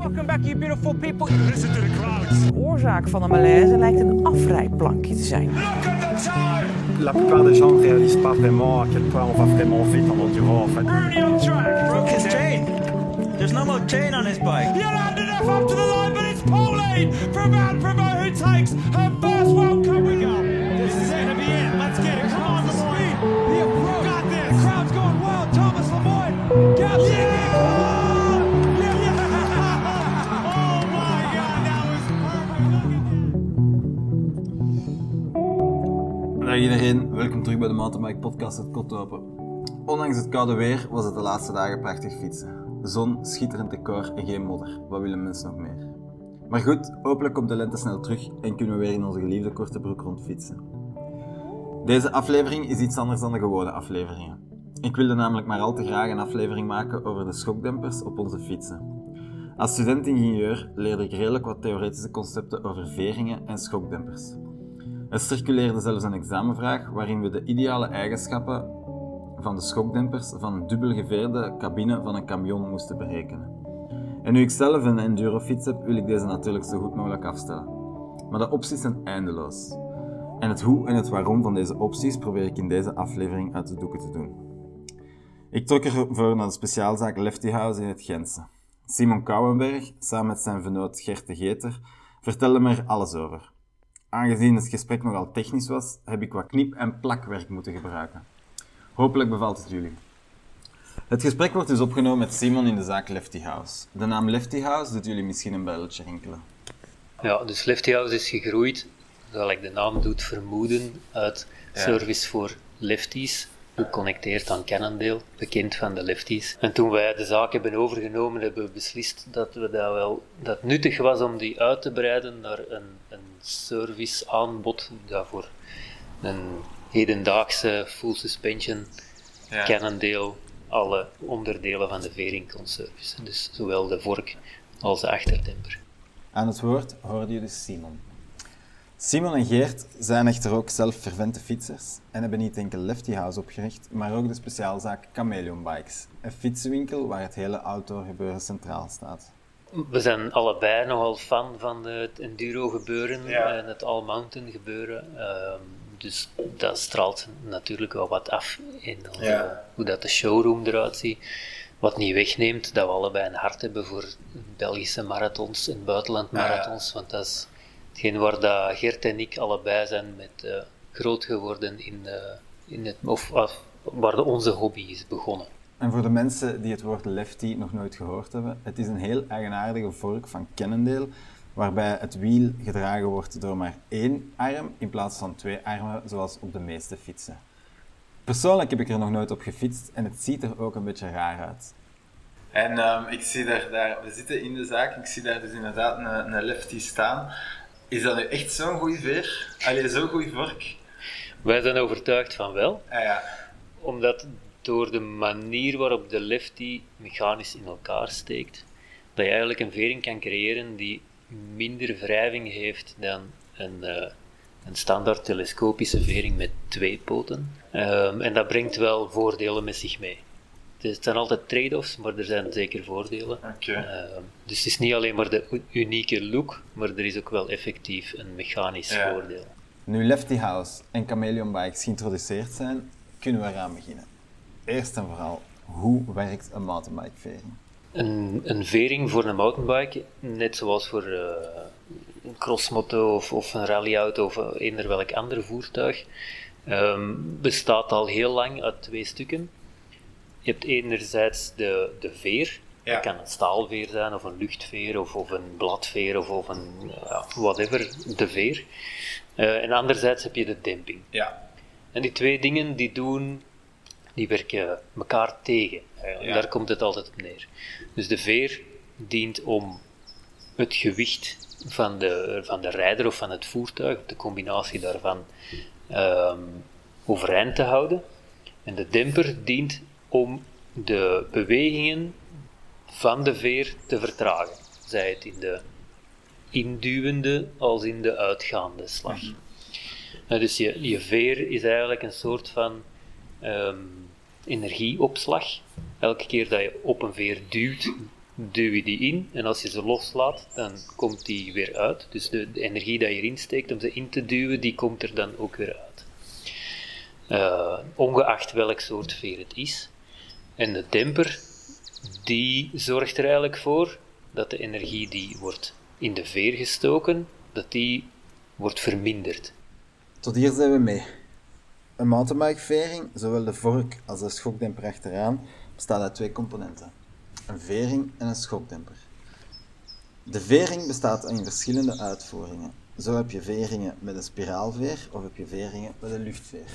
Welcome back, you beautiful people. Listen to the crowds. De oorzaak van de malaise lijkt een afrijplankje te zijn. Look at the time. La plupart des gens ne réalisent pas vraiment à quel point on va vraiment vite en enduro en fait. Rooney on track. broke his chain. There's no more chain on his bike. Jolanda Neff up to the line, but it's Pauline from Van Provo who takes her first World Cup bij de Mountainbike Podcast Het Kotopen. Ondanks het koude weer was het de laatste dagen prachtig fietsen. Zon, schitterend decor en geen modder. Wat willen mensen nog meer? Maar goed, hopelijk komt de lente snel terug en kunnen we weer in onze geliefde korte broek rondfietsen. Deze aflevering is iets anders dan de gewone afleveringen. Ik wilde namelijk maar al te graag een aflevering maken over de schokdempers op onze fietsen. Als student-ingenieur leerde ik redelijk wat theoretische concepten over veringen en schokdempers. Er circuleerde zelfs een examenvraag waarin we de ideale eigenschappen van de schokdempers van een dubbel geveerde cabine van een camion moesten berekenen. En nu ik zelf een endurofiets heb, wil ik deze natuurlijk zo goed mogelijk afstellen. Maar de opties zijn eindeloos. En het hoe en het waarom van deze opties probeer ik in deze aflevering uit de doeken te doen. Ik trok ervoor naar de speciaalzaak Lefty House in het Gentse. Simon Kouwenberg, samen met zijn venoot Gert de Geter, vertelde me er alles over. Aangezien het gesprek nogal technisch was, heb ik wat knip- en plakwerk moeten gebruiken. Hopelijk bevalt het jullie. Het gesprek wordt dus opgenomen met Simon in de zaak Lefty House. De naam Lefty House doet jullie misschien een belletje rinkelen. Ja, dus Lefty House is gegroeid, zoals de naam doet vermoeden, uit service voor lefties, geconnecteerd aan Cannondale, bekend van de lefties. En toen wij de zaak hebben overgenomen, hebben we beslist dat we dat wel dat het nuttig was om die uit te breiden naar een, een serviceaanbod daarvoor een hedendaagse full suspension Cannondale alle onderdelen van de vering kon servicen. Dus zowel de vork als de achterdemper. Aan het woord hoorde je dus Simon. Simon en Geert zijn echter ook zelf fervente fietsers en hebben niet enkel Lefty House opgericht, maar ook de speciaalzaak Chameleon Bikes, een fietsenwinkel waar het hele outdoor-gebeuren centraal staat. We zijn allebei nogal fan van het enduro gebeuren en het all mountain gebeuren. Ehm, dus dat straalt natuurlijk wel wat af in onze- hoe dat de showroom eruit ziet. Wat niet wegneemt dat we allebei een hart hebben voor Belgische marathons en buitenlandmarathons. Want dat is hetgeen waar dat Gert en ik allebei zijn met eh, groot geworden in, eh, in het, of, of waar de onze hobby is begonnen. En voor de mensen die het woord lefty nog nooit gehoord hebben, het is een heel eigenaardige vork van Cannondale, waarbij het wiel gedragen wordt door maar één arm in plaats van twee armen, zoals op de meeste fietsen. Persoonlijk heb ik er nog nooit op gefietst en het ziet er ook een beetje raar uit. En ehm, ik zie daar, daar, we zitten in de zaak, ik zie daar dus inderdaad een, een lefty staan. Is dat nu echt zo'n goede veer? Allee, zo'n goede vork? Wij zijn overtuigd van wel, Ah ja. omdat door de manier waarop de lefty mechanisch in elkaar steekt, dat je eigenlijk een vering kan creëren die minder wrijving heeft dan een, eh, een standaard telescopische vering met twee poten. Ehm, en dat brengt wel voordelen met zich mee. Dus het zijn altijd trade-offs, maar er zijn zeker voordelen. Ehm, dus het is niet alleen maar de unieke look, maar er is ook wel effectief een mechanisch Ja. voordeel. Nu Lefty House en Chameleon Bikes geïntroduceerd zijn, kunnen we eraan beginnen. Eerst en vooral, hoe werkt een mountainbike vering? Een, een vering voor een mountainbike, net zoals voor eh, een crossmoto of, of een rallyauto of eender welk ander voertuig, ehm, bestaat al heel lang uit twee stukken. Je hebt enerzijds de, de veer, Ja. dat kan een staalveer zijn of een luchtveer of, of een bladveer of, of een ja, whatever, de veer. Eh, en anderzijds heb je de demping. Ja. En die twee dingen die doen, die werken elkaar tegen. eigenlijk. Ja. Daar komt het altijd op neer. Dus de veer dient om het gewicht van de, van de rijder of van het voertuig, de combinatie daarvan, ehm, overeind te houden. En de demper dient om de bewegingen van de veer te vertragen. Zij het in de induwende als in de uitgaande slag. Nou, dus je, je veer is eigenlijk een soort van ehm, energieopslag. Elke keer dat je op een veer duwt, duw je die in. En als je ze loslaat, dan komt die weer uit. Dus de, de energie dat je erin steekt om ze in te duwen, die komt er dan ook weer uit. Uh, ongeacht welk soort veer het is. En de demper, die zorgt er eigenlijk voor dat de energie die wordt in de veer gestoken, dat die wordt verminderd. Tot hier zijn we mee. Een mountainbikevering, zowel de vork als de schokdemper achteraan, bestaat uit twee componenten. Een vering en een schokdemper. De vering bestaat in verschillende uitvoeringen. Zo heb je veringen met een spiraalveer of heb je veringen met een luchtveer.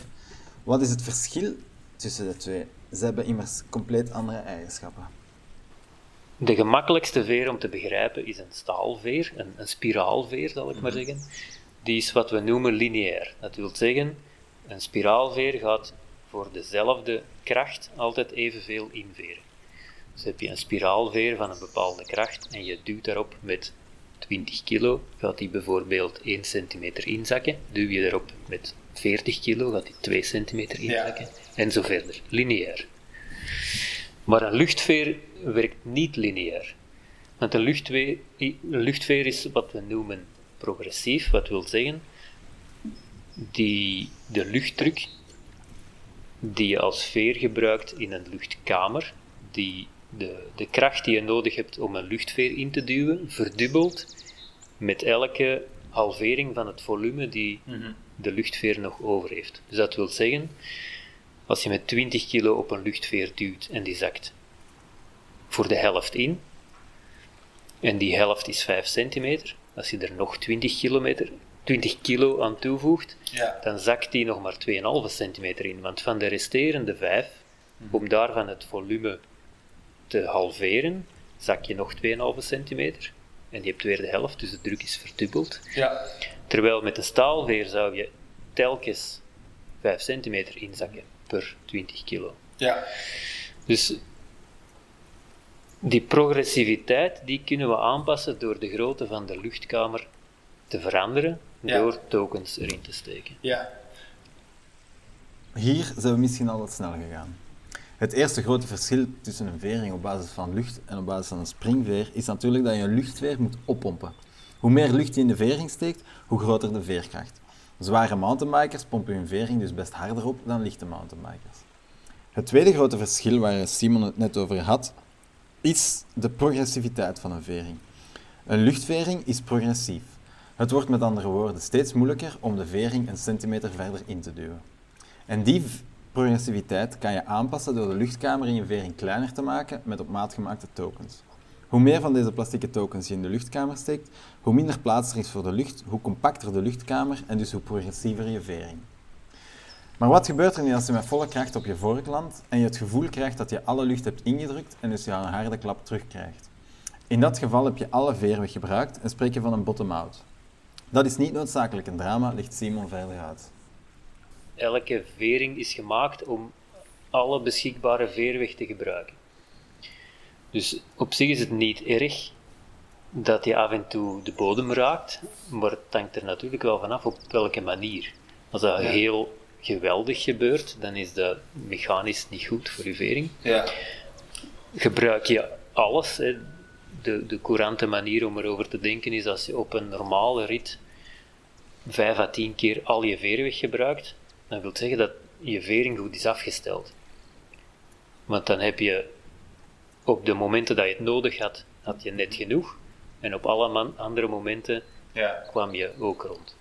Wat is het verschil tussen de twee? Ze hebben immers compleet andere eigenschappen. De gemakkelijkste veer om te begrijpen is een staalveer, een, een spiraalveer zal ik maar mhm. zeggen. Die is wat we noemen lineair. Dat wil zeggen, een spiraalveer gaat voor dezelfde kracht altijd evenveel inveren. Dus heb je een spiraalveer van een bepaalde kracht en je duwt daarop met 20 kilo, gaat die bijvoorbeeld 1 centimeter inzakken. Duw je daarop met 40 kilo, gaat die 2 centimeter inzakken. En zo verder, lineair. Maar een luchtveer werkt niet lineair. Want een luchtveer, een luchtveer is wat we noemen progressief, wat wil zeggen die de luchtdruk die je als veer gebruikt in een luchtkamer, die de, de kracht die je nodig hebt om een luchtveer in te duwen, verdubbelt met elke halvering van het volume die mhm. de luchtveer nog over heeft. Dus dat wil zeggen, als je met 20 kilo op een luchtveer duwt en die zakt voor de helft in, en die helft is 5 centimeter, als je er nog 20 kilometer 20 kilo aan toevoegt, ja. dan zakt die nog maar 2,5 centimeter in. Want van de resterende 5, mhm. om daarvan het volume te halveren, zak je nog 2,5 centimeter. En je hebt weer de helft, dus de druk is verdubbeld. Ja. Terwijl met een staalveer zou je telkens 5 centimeter inzakken per 20 kilo. Ja. Dus die progressiviteit die kunnen we aanpassen door de grootte van de luchtkamer te veranderen door tokens erin te steken. Ja. Hier zijn we misschien al wat snel gegaan. Het eerste grote verschil tussen een vering op basis van lucht en op basis van een springveer is natuurlijk dat je een luchtveer moet oppompen. Hoe meer lucht je in de vering steekt, hoe groter de veerkracht. Zware mountainbikers pompen hun vering dus best harder op dan lichte mountainbikers. Het tweede grote verschil waar Simon het net over had, is de progressiviteit van een vering. Een luchtvering is progressief. Het wordt met andere woorden steeds moeilijker om de vering een centimeter verder in te duwen. En die progressiviteit kan je aanpassen door de luchtkamer in je vering kleiner te maken met op maat gemaakte tokens. Hoe meer van deze plastieke tokens je in de luchtkamer steekt, hoe minder plaats er is voor de lucht, hoe compacter de luchtkamer en dus hoe progressiever je vering. Maar wat gebeurt er nu als je met volle kracht op je vork landt en je het gevoel krijgt dat je alle lucht hebt ingedrukt en dus je een harde klap terugkrijgt? In dat geval heb je alle veerweg gebruikt en spreek je van een bottom-out. Dat is niet noodzakelijk een drama, ligt Simon verder uit. Elke vering is gemaakt om alle beschikbare veerweg te gebruiken. Dus op zich is het niet erg dat je af en toe de bodem raakt, maar het hangt er natuurlijk wel vanaf op welke manier. Als dat heel geweldig gebeurt, dan is dat mechanisch niet goed voor je vering. Ja. Gebruik je alles, hè. De, de courante manier om erover te denken is als je op een normale rit 5 à 10 keer al je veerweg gebruikt, dan wil zeggen dat je vering goed is afgesteld. Want dan heb je op de momenten dat je het nodig had, had je net genoeg. En op alle andere momenten ja. kwam je ook rond.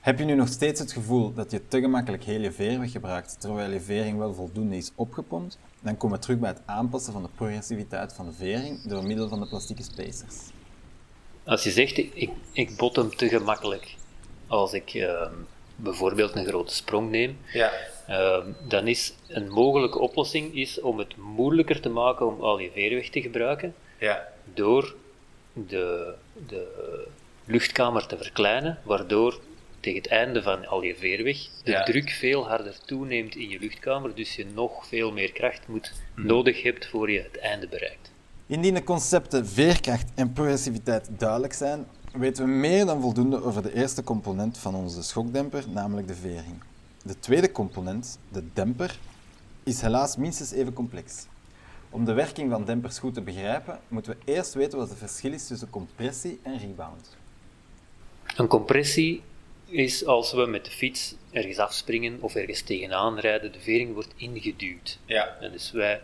Heb je nu nog steeds het gevoel dat je te gemakkelijk heel je veerweg gebruikt, terwijl je vering wel voldoende is opgepompt? Dan komen we terug bij het aanpassen van de progressiviteit van de vering door middel van de plastieke spacers. Als je zegt, ik, ik bot hem te gemakkelijk, als ik ehm, bijvoorbeeld een grote sprong neem, ja. Ehm, dan is een mogelijke oplossing is om het moeilijker te maken om al je veerweg te gebruiken, ja. door de, de luchtkamer te verkleinen, waardoor tegen het einde van al je veerweg de druk veel harder toeneemt in je luchtkamer, dus je nog veel meer kracht moet, hmm. nodig hebt voor je het einde bereikt. Indien de concepten veerkracht en progressiviteit duidelijk zijn, weten we meer dan voldoende over de eerste component van onze schokdemper, namelijk de vering. De tweede component, de demper, is helaas minstens even complex. Om de werking van dempers goed te begrijpen, moeten we eerst weten wat het verschil is tussen compressie en rebound. Een compressie is als we met de fiets ergens afspringen of ergens tegenaan rijden, de vering wordt ingeduwd. Ja. En dus wij,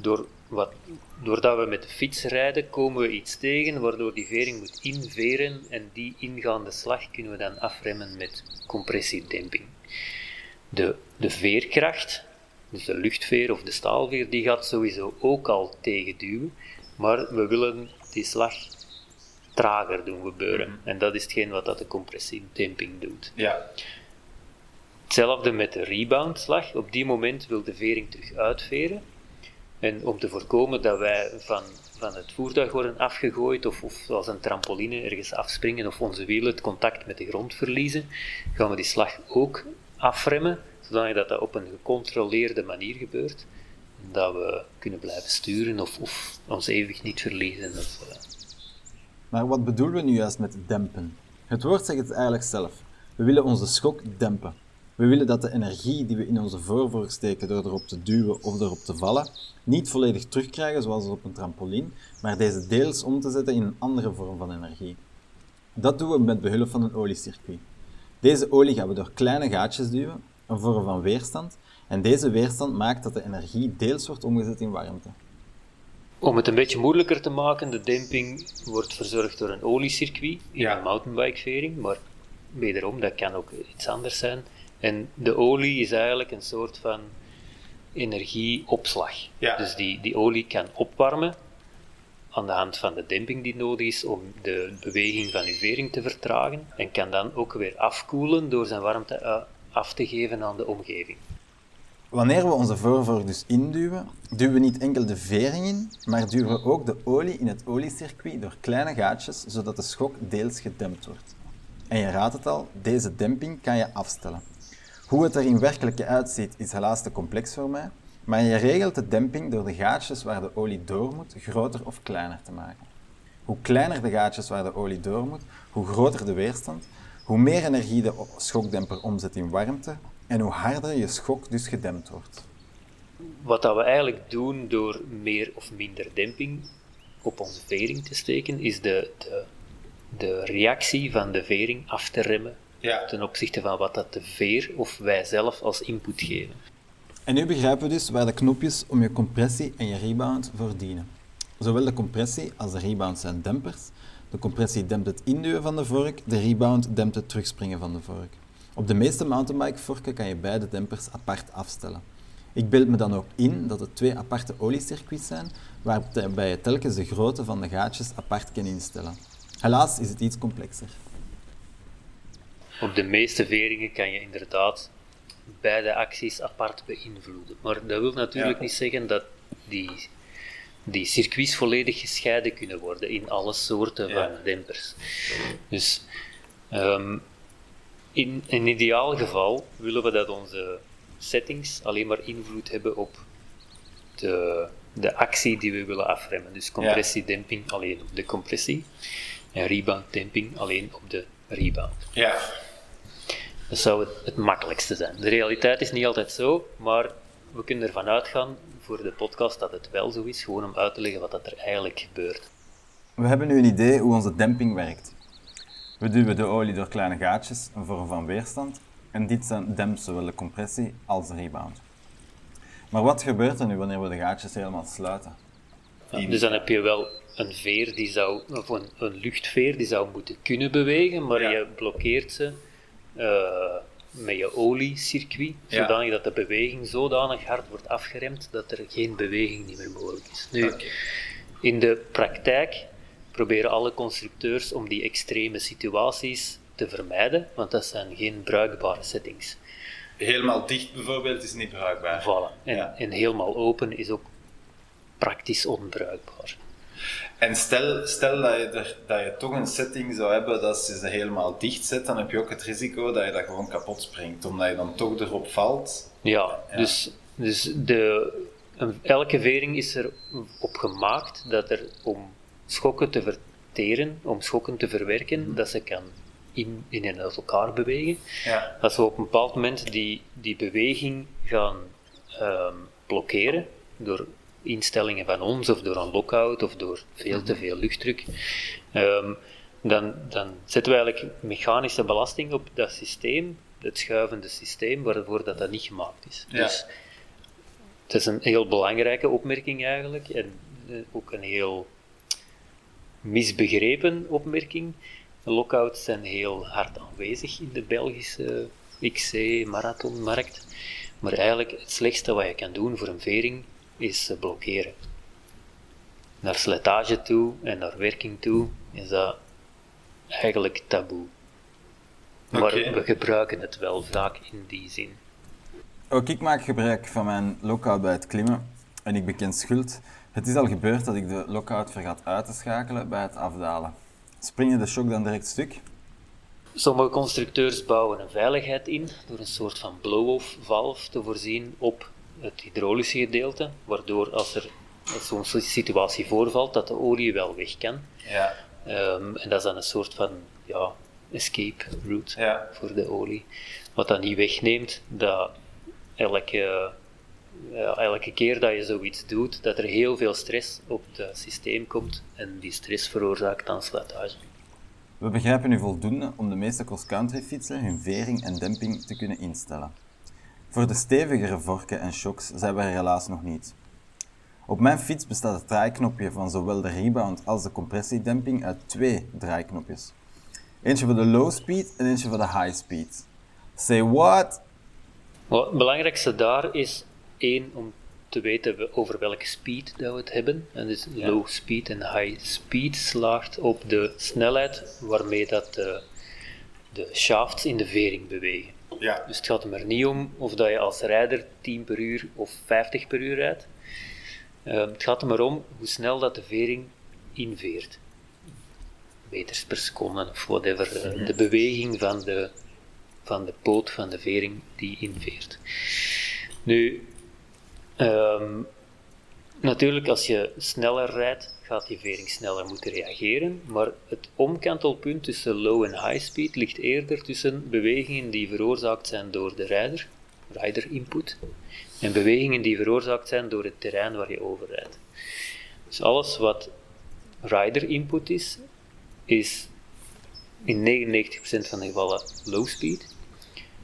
door wat, doordat we met de fiets rijden, komen we iets tegen waardoor die vering moet inveren en die ingaande slag kunnen we dan afremmen met compressiedemping. De, de veerkracht, dus de luchtveer of de staalveer, die gaat sowieso ook al tegenduwen, maar we willen die slag trager doen gebeuren. En dat is hetgeen wat dat de compressiedemping doet. Ja. Hetzelfde met de reboundslag. Op die moment wil de vering terug uitveren. En om te voorkomen dat wij van, van het voertuig worden afgegooid of, of zoals een trampoline ergens afspringen of onze wielen het contact met de grond verliezen, gaan we die slag ook afremmen, zodat dat, op een gecontroleerde manier gebeurt. Dat we kunnen blijven sturen of, of ons eeuwig niet verliezen. Of, eh, Maar wat bedoelen we nu juist met dempen? Het woord zegt het eigenlijk zelf. We willen onze schok dempen. We willen dat de energie die we in onze voorvork steken door erop te duwen of erop te vallen, niet volledig terugkrijgen zoals op een trampoline, maar deze deels om te zetten in een andere vorm van energie. Dat doen we met behulp van een oliecircuit. Deze olie gaan we door kleine gaatjes duwen, een vorm van weerstand, en deze weerstand maakt dat de energie deels wordt omgezet in warmte. Om het een beetje moeilijker te maken, de demping wordt verzorgd door een oliecircuit in Ja. een mountainbikevering, maar wederom, dat kan ook iets anders zijn. En de olie is eigenlijk een soort van energieopslag. Ja. Dus die, die olie kan opwarmen aan de hand van de demping die nodig is om de beweging van uw vering te vertragen en kan dan ook weer afkoelen door zijn warmte eh, af te geven aan de omgeving. Wanneer we onze voorvork dus induwen, duwen we niet enkel de vering in, maar duwen we ook de olie in het oliecircuit door kleine gaatjes, zodat de schok deels gedempt wordt. En je raadt het al, deze demping kan je afstellen. Hoe het er in werkelijkheid uitziet is helaas te complex voor mij, maar je regelt de demping door de gaatjes waar de olie door moet groter of kleiner te maken. Hoe kleiner de gaatjes waar de olie door moet, hoe groter de weerstand, hoe meer energie de schokdemper omzet in warmte en hoe harder je schok dus gedempt wordt. Wat we eigenlijk doen door meer of minder demping op onze vering te steken, is de, de, de reactie van de vering af te remmen Ja. ten opzichte van wat dat de veer of wij zelf als input geven. En nu begrijpen we dus waar de knopjes om je compressie en je rebound voor dienen. Zowel de compressie als de rebound zijn dempers. De compressie dempt het induwen van de vork, de rebound dempt het terugspringen van de vork. Op de meeste mountainbike-vorken kan je beide dempers apart afstellen. Ik beeld me dan ook in dat het twee aparte oliecircuits zijn, waarbij je telkens de grootte van de gaatjes apart kan instellen. Helaas is het iets complexer. Op de meeste veringen kan je inderdaad beide acties apart beïnvloeden. Maar dat wil natuurlijk Ja. niet zeggen dat die, die circuits volledig gescheiden kunnen worden in alle soorten Ja. van dempers. Dus ehm, in een ideaal geval willen we dat onze settings alleen maar invloed hebben op de, de actie die we willen afremmen. Dus compressiedemping alleen op de compressie en rebounddemping alleen op de rebound. Ja. Dat zou het, het makkelijkste zijn. De realiteit is niet altijd zo, maar we kunnen ervan uitgaan voor de podcast dat het wel zo is, gewoon om uit te leggen wat dat er eigenlijk gebeurt. We hebben nu een idee hoe onze demping werkt. We duwen de olie door kleine gaatjes, een vorm van weerstand, en dit dempt zowel de compressie als de rebound. Maar wat gebeurt er nu wanneer we de gaatjes helemaal sluiten? Dus dan heb je wel een veer die zou, of een, een luchtveer die zou moeten kunnen bewegen, maar Ja. je blokkeert ze eh, met je oliecircuit, Ja. zodanig dat de beweging zodanig hard wordt afgeremd dat er geen beweging niet meer mogelijk is. Nu. In de praktijk proberen alle constructeurs om die extreme situaties te vermijden, want dat zijn geen bruikbare settings. Helemaal dicht bijvoorbeeld is niet bruikbaar. Voilà. En, Ja. en helemaal open is ook praktisch onbruikbaar. En stel, stel dat, je er, dat je toch een setting zou hebben dat ze ze helemaal dicht zet, dan heb je ook het risico dat je dat gewoon kapot springt, omdat je dan toch erop valt. Ja, Ja. dus, dus de, elke vering is er op gemaakt dat er om schokken te verteren, om schokken te verwerken, dat ze kan in, in en uit elkaar bewegen. Ja. Als we op een bepaald moment die, die beweging gaan ehm, blokkeren door instellingen van ons of door een lockout of door veel te veel luchtdruk, ehm, dan, dan zetten we eigenlijk mechanische belasting op dat systeem, het schuivende systeem, waarvoor dat, dat niet gemaakt is. Ja. Dus het is een heel belangrijke opmerking eigenlijk en eh, ook een heel misbegrepen opmerking. Lockouts zijn heel hard aanwezig in de Belgische XC-marathonmarkt. Maar eigenlijk het slechtste wat je kan doen voor een vering is blokkeren. Naar slijtage toe en naar werking toe is dat eigenlijk taboe. Maar we gebruiken het wel vaak in die zin. Ook ik maak gebruik van mijn lockout bij het klimmen en ik beken schuld. Het is al gebeurd dat ik de lockout vergat uit te schakelen bij het afdalen. Spring je de shock dan direct stuk? Sommige constructeurs bouwen een veiligheid in door een soort van blow-off valve te voorzien op het hydraulische gedeelte, waardoor als er zo'n situatie voorvalt, dat de olie wel weg kan. Ja. Ehm, en dat is dan een soort van ja, escape route Ja. voor de olie. Wat dat niet wegneemt dat elke, ja, elke keer dat je zoiets doet, dat er heel veel stress op het systeem komt en die stress veroorzaakt dan slijtage. We begrijpen nu voldoende om de meeste cross-country fietsen hun vering en demping te kunnen instellen. Voor de stevigere vorken en shocks zijn we er helaas nog niet. Op mijn fiets bestaat het draaiknopje van zowel de rebound als de compressiedemping uit twee draaiknopjes. Eentje voor de low speed en eentje voor de high speed. Say what? Het belangrijkste daar is één om te weten we- over welke speed dat we het hebben. En dus low speed en high speed slaagt op de snelheid waarmee dat de, de shafts in de vering bewegen. Ja. Dus het gaat er niet om of dat je als rijder 10 per uur of 50 per uur rijdt. Eh, het gaat er maar om hoe snel dat de vering inveert. Meters per seconde of whatever. eh, De beweging van de, van de poot van de vering die inveert. Nu, ehm, natuurlijk als je sneller rijdt, gaat die vering sneller moeten reageren, maar het omkantelpunt tussen low en high speed ligt eerder tussen bewegingen die veroorzaakt zijn door de rijder, rider input, en bewegingen die veroorzaakt zijn door het terrein waar je over rijdt. Dus alles wat rider input is, is in 99% van de gevallen low speed.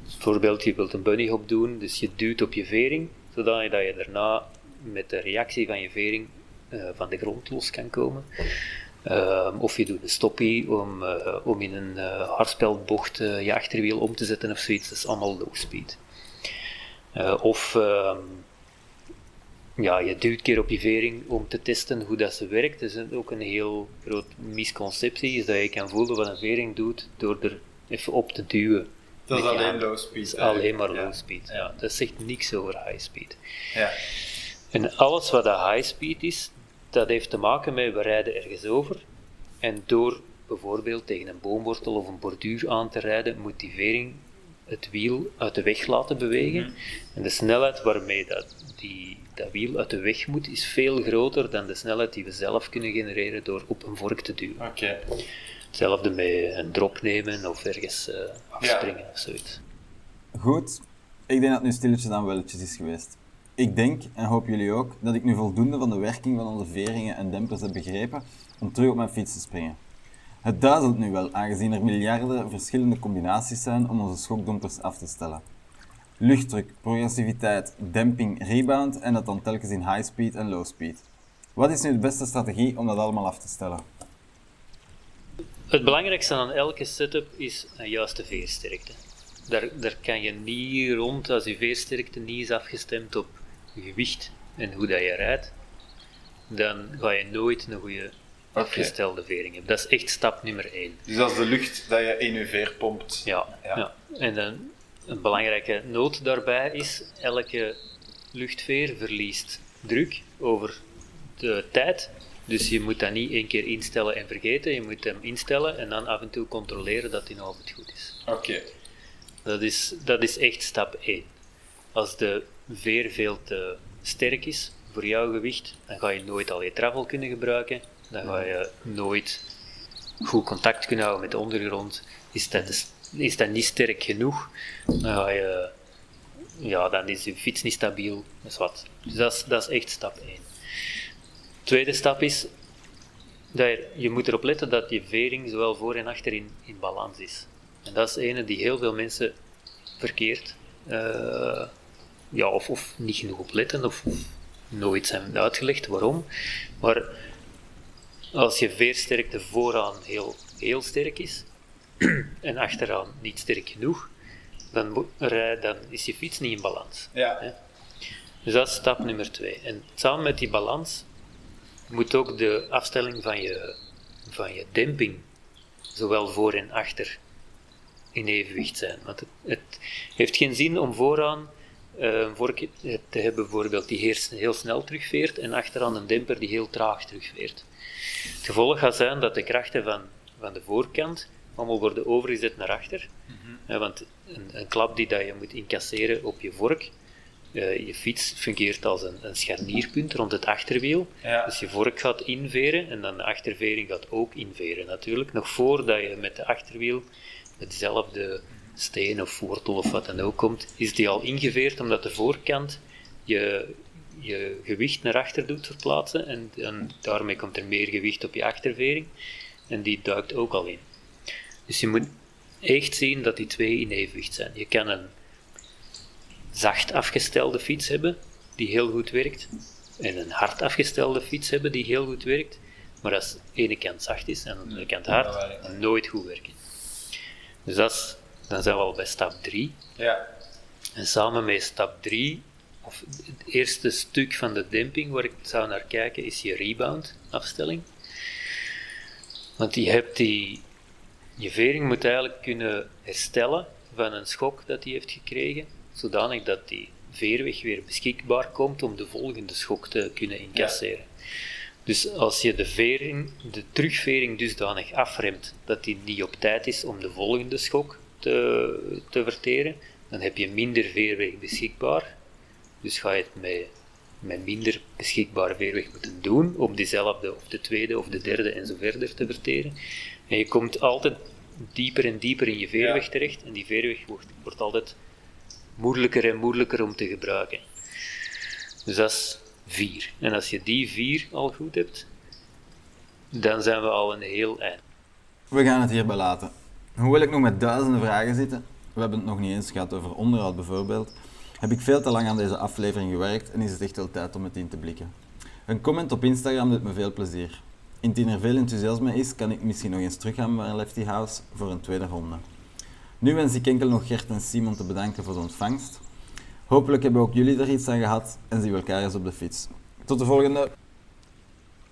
Bijvoorbeeld, je wilt een bunny hop doen, dus je duwt op je vering, zodat je, daarna met de reactie van je vering van de grond los kan komen. Ehm, of je doet een stoppie om, eh, om in een eh hardspelbocht eh, je achterwiel om te zetten of zoiets, dat is allemaal low speed. Eh, of ehm, ja, je duwt keer op je vering om te testen hoe dat ze werkt. Dat is ook een heel groot misconceptie, is dat je kan voelen wat een vering doet door er even op te duwen. Dat is alleen low speed. Alleen maar low speed. Ja. Dat zegt niks over high speed. Ja. En alles wat high speed is, dat heeft te maken met we rijden ergens over. En door bijvoorbeeld tegen een boomwortel of een borduur aan te rijden, moet die vering het wiel uit de weg laten bewegen. En de snelheid waarmee dat, die, dat wiel uit de weg moet, is veel groter dan de snelheid die we zelf kunnen genereren door op een vork te duwen. Oké. Hetzelfde met een drop nemen of ergens eh, afspringen of zoiets. Goed, ik denk dat het nu stilletjes aan welletjes is geweest. Ik denk, en hoop jullie ook, dat ik nu voldoende van de werking van onze veringen en dempers heb begrepen om terug op mijn fiets te springen. Het duizelt nu wel, aangezien er miljarden verschillende combinaties zijn om onze schokdompers af te stellen. Luchtdruk, progressiviteit, demping, rebound en dat dan telkens in high speed en low speed. Wat is nu de beste strategie om dat allemaal af te stellen? Het belangrijkste aan elke setup is een juiste veersterkte. Daar, daar kan je niet rond als je veersterkte niet is afgestemd op gewicht en hoe dat je rijdt. Dan ga je nooit een goede afgestelde vering hebben. Dat is echt stap nummer 1. Dus dat is de lucht dat je in je veer pompt. Ja, Ja. ja. en een, een belangrijke noot daarbij is, elke luchtveer verliest druk over de tijd. Dus je moet dat niet één keer instellen en vergeten. Je moet hem instellen en dan af en toe controleren dat hij nog altijd goed is. Oké. Dat is, dat is echt stap 1. Als de veer veel te sterk is voor jouw gewicht, dan ga je nooit al je travel kunnen gebruiken. Dan ga je nooit goed contact kunnen houden met de ondergrond. Is dat, is dat niet sterk genoeg, dan ga je ja, dan is je fiets niet stabiel. Dus, wat. dus dat, is, dat is echt stap 1. Tweede stap is dat je, moet erop letten dat je vering zowel voor en achter in, in balans is. En dat is ene die heel veel mensen verkeerd, uh, ja, of, of niet genoeg op letten, of, of nooit zijn uitgelegd waarom. Maar als je veersterkte vooraan heel, heel sterk is en achteraan niet sterk genoeg, dan, dan is je fiets niet in balans. Ja. Dus dat is stap nummer twee. En samen met die balans moet ook de afstelling van je, van je demping, zowel voor en achter, in evenwicht zijn. Want het, het heeft geen zin om vooraan een vork te hebben bijvoorbeeld die heel snel terugveert en achteraan een demper die heel traag terugveert. Het gevolg gaat zijn dat de krachten van, van de voorkant allemaal worden overgezet naar achter. Mhm. want een, een, klap die dat je moet incasseren op je vork, uh, je fiets fungeert als een, een scharnierpunt rond het achterwiel. Dus je vork gaat inveren en dan de achtervering gaat ook inveren natuurlijk. Nog voordat je met de achterwiel met dezelfde steen of wortel of wat dan ook komt, is die al ingeveerd omdat de voorkant je, je gewicht naar achter doet verplaatsen en, en daarmee komt er meer gewicht op je achtervering en die duikt ook al in. Dus je moet echt zien dat die twee in evenwicht zijn. Je kan een zacht afgestelde fiets hebben die heel goed werkt en een hard afgestelde fiets hebben die heel goed werkt, maar als de ene kant zacht is en de andere kant hard, dan nooit goed werken. Dus dat is, dan zijn we al bij stap 3. Ja. En samen met stap 3, of het eerste stuk van de demping waar ik zou naar kijken, is je rebound afstelling. Want je hebt die, je vering moet eigenlijk kunnen herstellen van een schok dat hij heeft gekregen, zodanig dat die veerweg weer beschikbaar komt om de volgende schok te kunnen incasseren. Dus als je de, vering, de terugvering dusdanig afremt dat die niet op tijd is om de volgende schok te, te verteren, dan heb je minder veerweg beschikbaar. Dus ga je het met, met minder beschikbare veerweg moeten doen om diezelfde of de tweede of de derde en zo verder te verteren. En je komt altijd dieper en dieper in je veerweg terecht en die veerweg wordt, wordt altijd moeilijker en moeilijker om te gebruiken. Dus dat is 4. En als je die 4 al goed hebt, dan zijn we al een heel eind. We gaan het hierbij laten. Hoewel ik nog met duizenden vragen zitten, we hebben het nog niet eens gehad over onderhoud bijvoorbeeld, heb ik veel te lang aan deze aflevering gewerkt en is het echt wel tijd om het in te blikken. Een comment op Instagram doet me veel plezier. Indien er veel enthousiasme is, kan ik misschien nog eens teruggaan naar Lefty House voor een tweede ronde. Nu wens ik enkel nog Gert en Simon te bedanken voor de ontvangst. Hopelijk hebben ook jullie er iets aan gehad en zien we elkaar eens op de fiets. Tot de volgende!